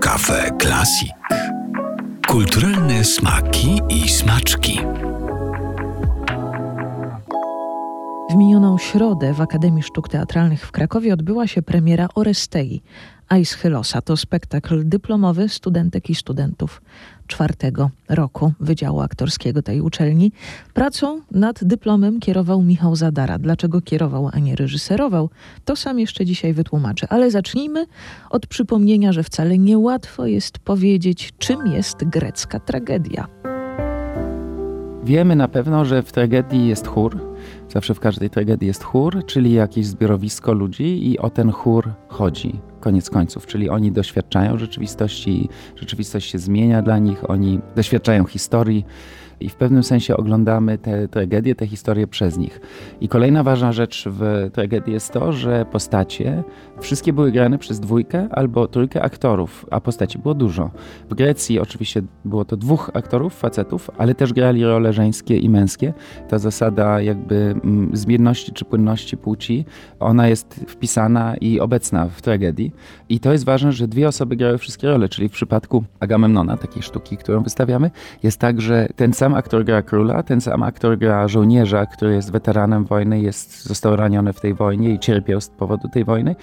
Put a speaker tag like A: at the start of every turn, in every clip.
A: Kafe Klasik. Kulturalne smaki i smaczki.
B: W minioną środę w Akademii Sztuk Teatralnych w Krakowie odbyła się premiera Orestei, Aeschylosa. To spektakl dyplomowy studentek i studentów czwartego roku Wydziału Aktorskiego tej uczelni. Pracą nad dyplomem kierował Michał Zadara. Dlaczego kierował, a nie reżyserował, to sam jeszcze dzisiaj wytłumaczę. Ale zacznijmy od przypomnienia, że wcale niełatwo jest powiedzieć, czym jest grecka tragedia.
C: Wiemy na pewno, że w tragedii jest chór. Zawsze w każdej tragedii jest chór, czyli jakieś zbiorowisko ludzi i o ten chór chodzi. Koniec końców, czyli oni doświadczają rzeczywistości, rzeczywistość się zmienia dla nich, oni doświadczają historii i w pewnym sensie oglądamy te tragedie, te historie przez nich. I kolejna ważna rzecz w tragedii jest to, że postacie wszystkie były grane przez dwójkę albo trójkę aktorów, a postaci było dużo. W Grecji oczywiście było to dwóch aktorów, facetów, ale też grali role żeńskie i męskie. Ta zasada jakby mm, zmienności czy płynności płci, ona jest wpisana i obecna w tragedii. I to jest ważne, że dwie osoby grały wszystkie role, czyli w przypadku Agamemnona, takiej sztuki, którą wystawiamy, jest tak, że ten sam aktor gra króla, ten sam aktor gra żołnierza, który jest weteranem wojny, jest, został raniony w tej wojnie i cierpiał z powodu tej wojny.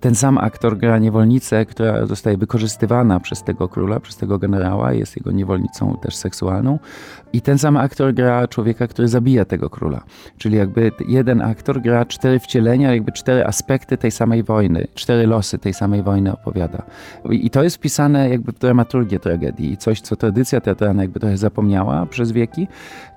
C: Ten sam aktor gra niewolnicę, która zostaje wykorzystywana przez tego króla, przez tego generała, jest jego niewolnicą też seksualną. I ten sam aktor gra człowieka, który zabija tego króla. Czyli jakby jeden aktor gra cztery wcielenia, jakby cztery aspekty tej samej wojny, cztery losy tej samej wojny opowiada. I to jest wpisane jakby w dramaturgię tragedii. Coś, co tradycja teatralna jakby trochę zapomniała przez wieki.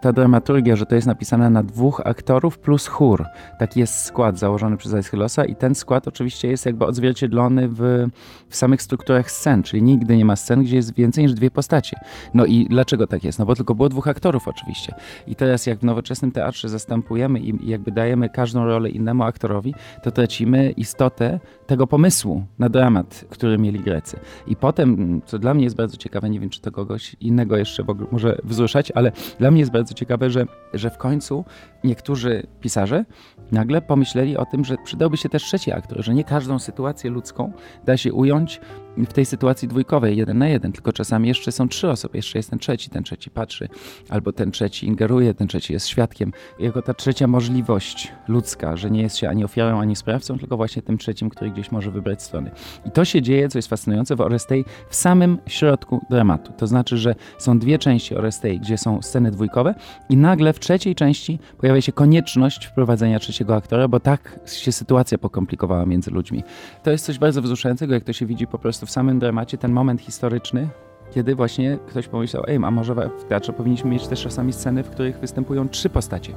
C: Ta dramaturgia, że to jest napisane na dwóch aktorów plus chór. Taki jest skład założony przez Aeschylosa i ten skład oczywiście jest jakby odzwierciedlony w, w samych strukturach scen, czyli nigdy nie ma scen, gdzie jest więcej niż dwie postacie. No i dlaczego tak jest? No bo tylko było dwóch aktorów oczywiście. I teraz jak w nowoczesnym teatrze zastępujemy i jakby dajemy każdą rolę innemu aktorowi, to tracimy istotę tego pomysłu na dramat, który mieli Grecy. I potem, co dla mnie jest bardzo ciekawe, nie wiem czy to kogoś innego jeszcze może wzruszać, ale dla mnie jest bardzo ciekawe, że, że w końcu niektórzy pisarze nagle pomyśleli o tym, że przydałby się też trzeci aktor, że nie każdą sytuację ludzką da się ująć w tej sytuacji dwójkowej, jeden na jeden, tylko czasami jeszcze są trzy osoby, jeszcze jest ten trzeci, ten trzeci patrzy, albo ten trzeci ingeruje, ten trzeci jest świadkiem. Jako ta trzecia możliwość ludzka, że nie jest się ani ofiarą, ani sprawcą, tylko właśnie tym trzecim, który gdzieś może wybrać strony. I to się dzieje, co jest fascynujące w Orestei, w samym środku dramatu. To znaczy, że są dwie części Orestei, gdzie są sceny dwójkowe i nagle w trzeciej części pojawia się konieczność wprowadzenia trzeciego aktora, bo tak się sytuacja pokomplikowała między ludźmi. To jest coś bardzo wzruszającego, jak to się widzi po prostu w samym dramacie ten moment historyczny, kiedy właśnie ktoś pomyślał, ej, a może w teatrze powinniśmy mieć też czasami sceny, w których występują trzy postacie.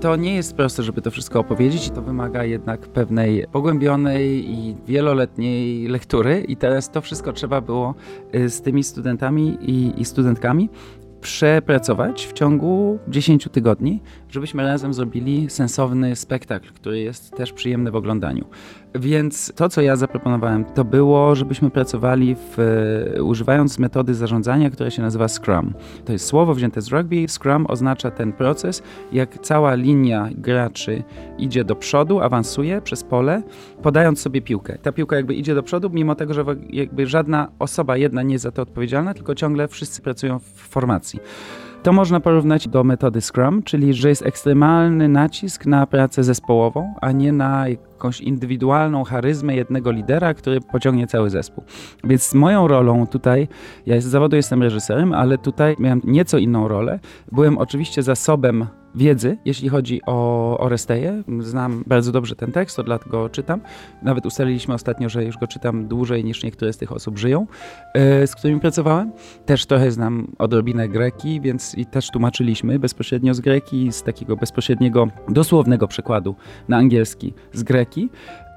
C: To nie jest proste, żeby to wszystko opowiedzieć to wymaga jednak pewnej pogłębionej i wieloletniej lektury i teraz to wszystko trzeba było y, z tymi studentami i, i studentkami przepracować w ciągu 10 tygodni, żebyśmy razem zrobili sensowny spektakl, który jest też przyjemny w oglądaniu. Więc to, co ja zaproponowałem, to było, żebyśmy pracowali w, używając metody zarządzania, która się nazywa Scrum. To jest słowo wzięte z rugby. Scrum oznacza ten proces, jak cała linia graczy idzie do przodu, awansuje przez pole, podając sobie piłkę. Ta piłka jakby idzie do przodu, mimo tego, że jakby żadna osoba jedna nie jest za to odpowiedzialna, tylko ciągle wszyscy pracują w formacji. To można porównać do metody Scrum, czyli że jest ekstremalny nacisk na pracę zespołową, a nie na jakąś indywidualną charyzmę jednego lidera, który pociągnie cały zespół. Więc moją rolą tutaj, ja z zawodu jestem reżyserem, ale tutaj miałem nieco inną rolę. Byłem oczywiście zasobem wiedzy, jeśli chodzi o Oresteję. Znam bardzo dobrze ten tekst, to dlatego czytam. Nawet ustaliliśmy ostatnio, że już go czytam dłużej niż niektóre z tych osób żyją, e, z którymi pracowałem. Też trochę znam odrobinę greki, więc i też tłumaczyliśmy bezpośrednio z greki, z takiego bezpośredniego, dosłownego przekładu na angielski z greki.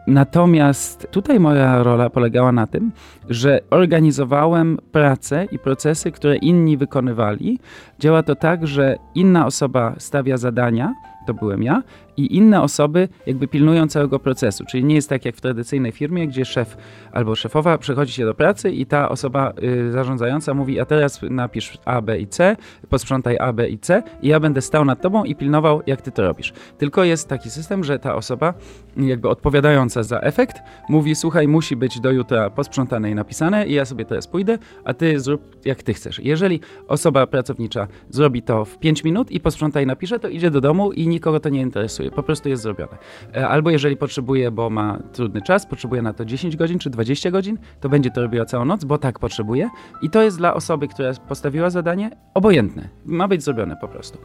C: Natomiast tutaj moja rola polegała na tym, że organizowałem pracę i procesy, które inni wykonywali. Działa to tak, że inna osoba stawia zadania, to byłem ja, i inne osoby jakby pilnują całego procesu. Czyli nie jest tak jak w tradycyjnej firmie, gdzie szef albo szefowa przychodzi się do pracy i ta osoba y, zarządzająca mówi, a teraz napisz A, B i C, posprzątaj A, B i C i ja będę stał nad tobą i pilnował, jak ty to robisz. Tylko jest taki system, że ta osoba jakby odpowiadająca za efekt mówi, słuchaj, musi być do jutra posprzątane i napisane i ja sobie teraz pójdę, a ty zrób jak ty chcesz. Jeżeli osoba pracownicza zrobi to w 5 minut i posprząta i napisze, to idzie do domu i nikogo to nie interesuje. Po prostu jest zrobione. E, albo jeżeli potrzebuje, bo ma trudny czas, potrzebuje na to 10 godzin czy 20 godzin, to będzie to robiła całą noc, bo tak potrzebuje. I to jest dla osoby, która postawiła zadanie, obojętne. Ma być zrobione po prostu.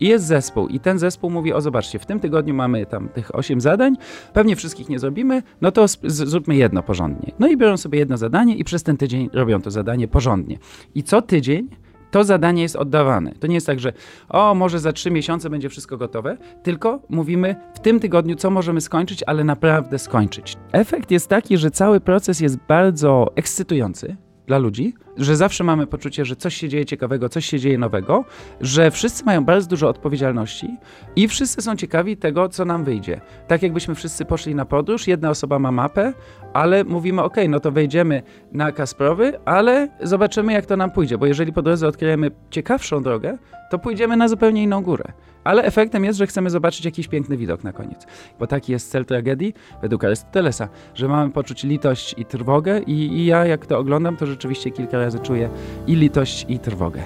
C: I jest zespół, i ten zespół mówi: O, zobaczcie, w tym tygodniu mamy tam tych 8 zadań, pewnie wszystkich nie zrobimy, no to zróbmy jedno porządnie. No i biorą sobie jedno zadanie, i przez ten tydzień robią to zadanie porządnie. I co tydzień to zadanie jest oddawane. To nie jest tak, że o, może za trzy miesiące będzie wszystko gotowe, tylko mówimy w tym tygodniu, co możemy skończyć, ale naprawdę skończyć. Efekt jest taki, że cały proces jest bardzo ekscytujący dla ludzi, że zawsze mamy poczucie, że coś się dzieje ciekawego, coś się dzieje nowego, że wszyscy mają bardzo dużo odpowiedzialności i wszyscy są ciekawi tego, co nam wyjdzie. Tak jakbyśmy wszyscy poszli na podróż, jedna osoba ma mapę, ale mówimy, ok, no to wejdziemy na Kasprowy, ale zobaczymy, jak to nam pójdzie, bo jeżeli po drodze odkryjemy ciekawszą drogę, to pójdziemy na zupełnie inną górę. Ale efektem jest, że chcemy zobaczyć jakiś piękny widok na koniec. Bo taki jest cel tragedii, według Arystotelesa, że mamy poczuć litość i trwogę i, i ja jak to oglądam, to rzeczywiście kilka razy czuję i litość i trwogę.